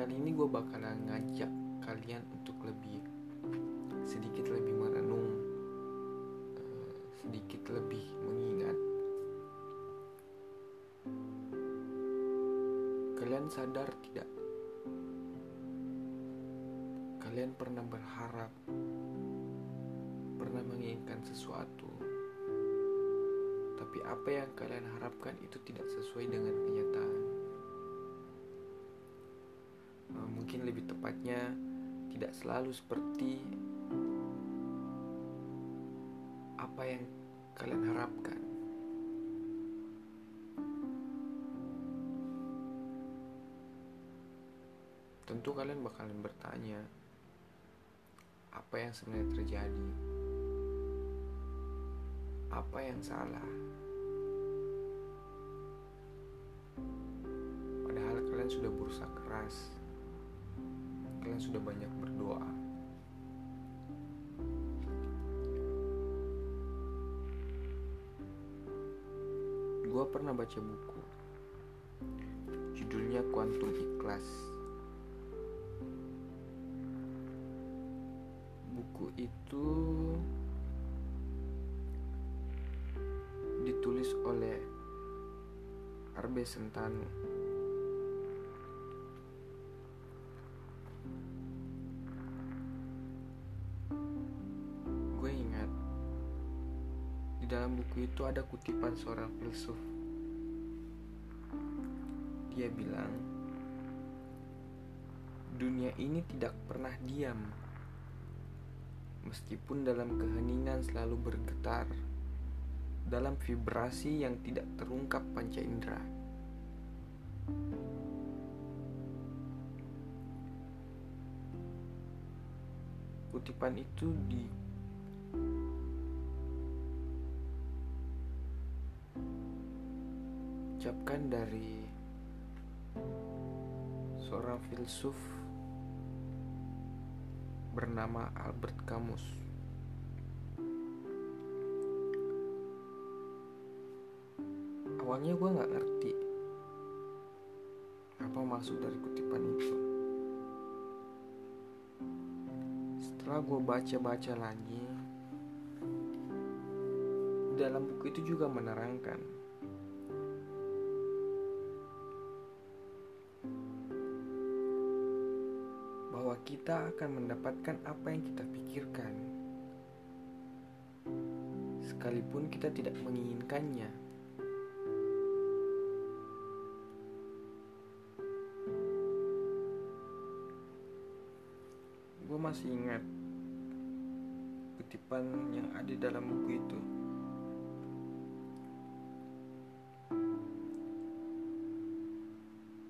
kali ini gue bakalan ngajak kalian untuk lebih sedikit lebih merenung, eh, sedikit lebih mengingat. Kalian sadar tidak? Kalian pernah berharap, pernah menginginkan sesuatu, tapi apa yang kalian harapkan itu tidak sesuai dengan kenyataan. Mungkin lebih tepatnya, tidak selalu seperti apa yang kalian harapkan. Tentu kalian bakalan bertanya, apa yang sebenarnya terjadi? Apa yang salah? Padahal kalian sudah berusaha keras. Kalian sudah banyak berdoa. Gua pernah baca buku. Judulnya Quantum Ikhlas. Buku itu ditulis oleh Arbe Sentanu. Di dalam buku itu ada kutipan seorang filsuf. Dia bilang, dunia ini tidak pernah diam, meskipun dalam keheningan selalu bergetar dalam vibrasi yang tidak terungkap panca indera. Kutipan itu di ucapkan dari seorang filsuf bernama Albert Camus. Awalnya gue nggak ngerti apa maksud dari kutipan itu. Setelah gue baca-baca lagi, dalam buku itu juga menerangkan kita akan mendapatkan apa yang kita pikirkan, sekalipun kita tidak menginginkannya. Gue masih ingat kutipan yang ada dalam buku itu.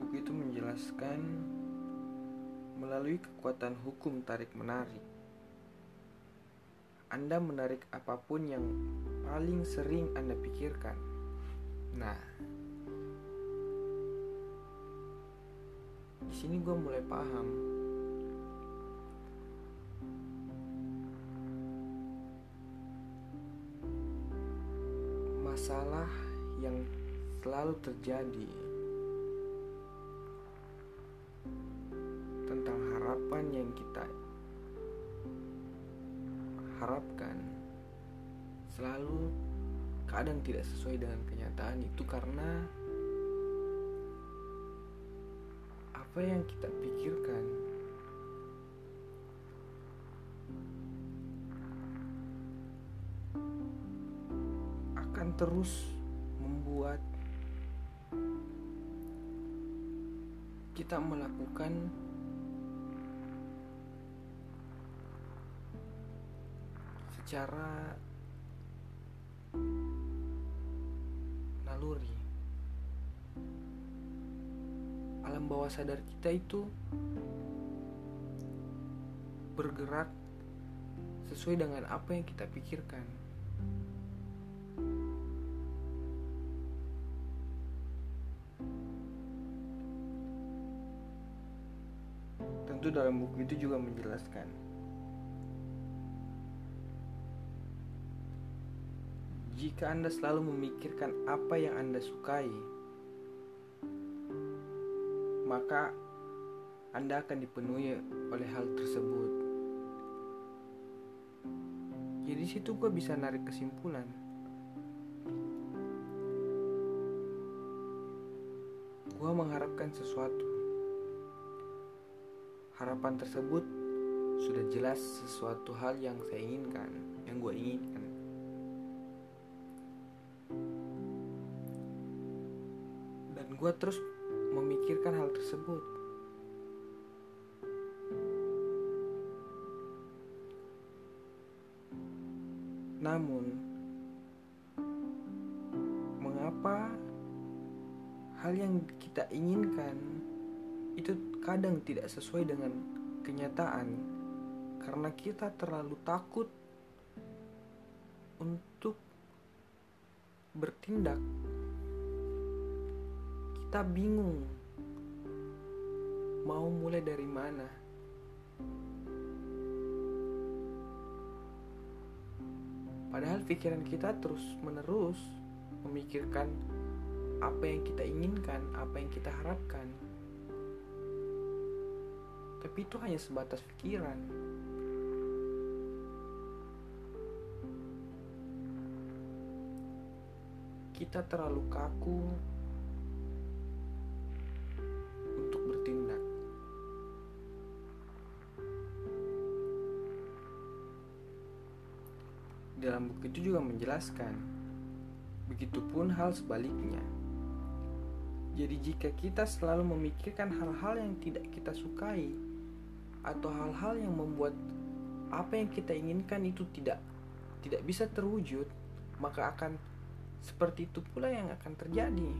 Buku itu menjelaskan melalui kekuatan hukum tarik-menarik. Anda menarik apa pun yang paling sering Anda pikirkan. Nah, di sini gue mulai paham masalah yang selalu terjadi yang kita harapkan selalu kadang tidak sesuai dengan kenyataan itu karena apa yang kita pikirkan akan terus membuat kita melakukan secara naluri. Alam bawah sadar kita itu bergerak sesuai dengan apa yang kita pikirkan. Tentu dalam buku itu juga menjelaskan Jika Anda selalu memikirkan apa yang Anda sukai, maka Anda akan dipenuhi oleh hal tersebut. Jadi situ gue bisa narik kesimpulan. Gue mengharapkan sesuatu. Harapan tersebut sudah jelas sesuatu hal yang saya inginkan, yang gue inginkan. Gue terus memikirkan hal tersebut. Namun, mengapa hal yang kita inginkan itu kadang tidak sesuai dengan kenyataan karena kita terlalu takut untuk bertindak. Kita bingung mau mulai dari mana. Padahal pikiran kita terus menerus memikirkan apa yang kita inginkan, apa yang kita harapkan. Tapi itu hanya sebatas pikiran. Kita terlalu kaku dalam buku itu juga menjelaskan. Begitupun hal sebaliknya. Jadi jika kita selalu memikirkan hal-hal yang tidak kita sukai atau hal-hal yang membuat apa yang kita inginkan itu tidak tidak bisa terwujud, maka akan seperti itu pula yang akan terjadi.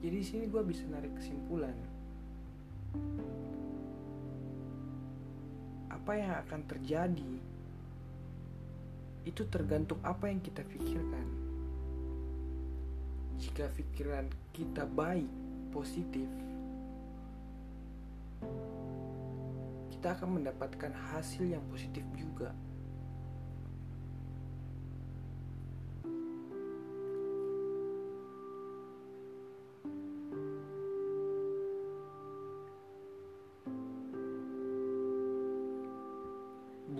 Jadi di sini gue bisa narik kesimpulan apa yang akan terjadi itu tergantung apa yang kita pikirkan. Jika pikiran kita baik, positif, kita akan mendapatkan hasil yang positif juga.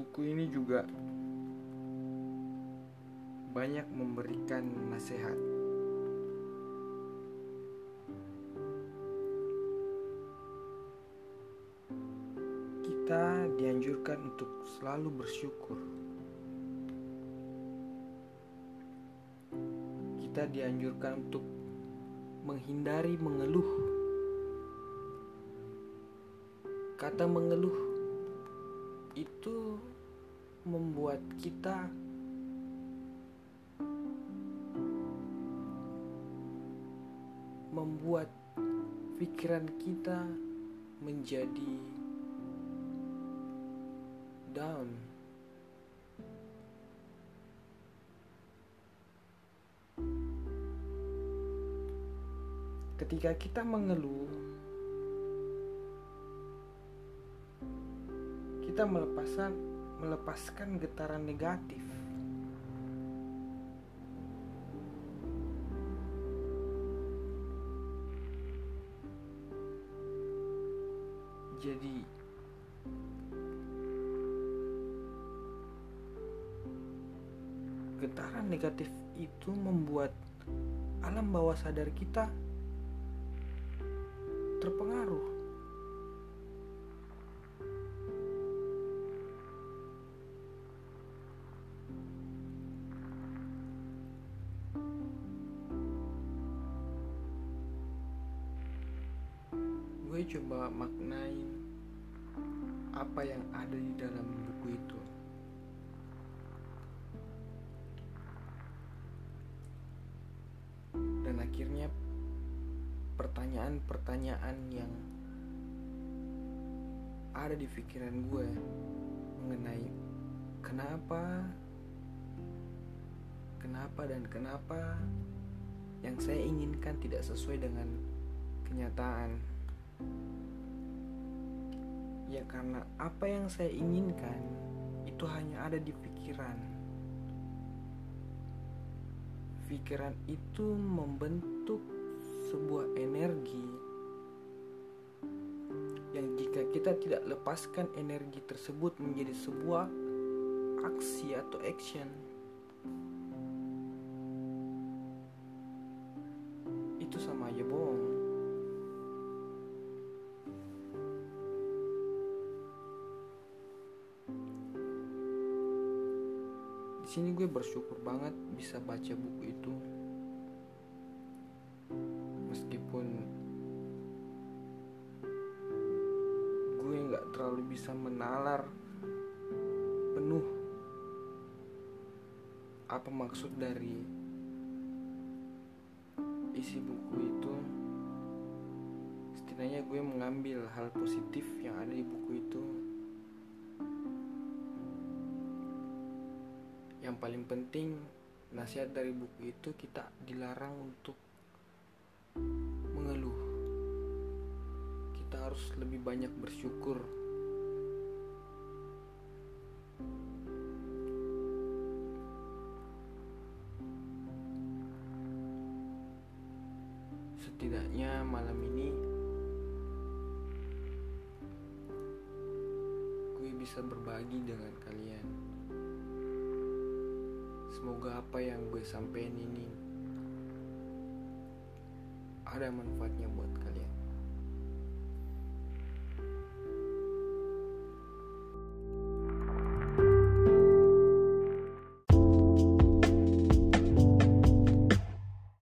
Buku ini juga banyak memberikan nasihat. Kita dianjurkan untuk selalu bersyukur. Kita dianjurkan untuk menghindari mengeluh. Kata mengeluh itu membuat kita membuat pikiran kita menjadi down. Ketika kita mengeluh, kita melepaskan melepaskan getaran negatif. Jadi getaran negatif itu membuat alam bawah sadar kita terpengaruh. Gue coba maknain apa yang ada di dalam buku itu. Dan akhirnya pertanyaan-pertanyaan yang ada di pikiran gue mengenai kenapa kenapa dan kenapa yang saya inginkan tidak sesuai dengan kenyataan. Ya karena apa yang saya inginkan itu hanya ada di pikiran. Pikiran itu membentuk sebuah energi yang jika kita tidak lepaskan energi tersebut menjadi sebuah aksi atau action itu sama aja bohong sini gue bersyukur banget bisa baca buku itu. Meskipun gue nggak terlalu bisa menalar penuh apa maksud dari isi buku itu. Setidaknya gue mengambil hal positif yang ada di buku itu yang paling penting nasihat dari buku itu kita dilarang untuk mengeluh. Kita harus lebih banyak bersyukur. Setidaknya malam ini gue bisa berbagi dengan kalian semoga apa yang gue sampein ini ada manfaatnya buat kalian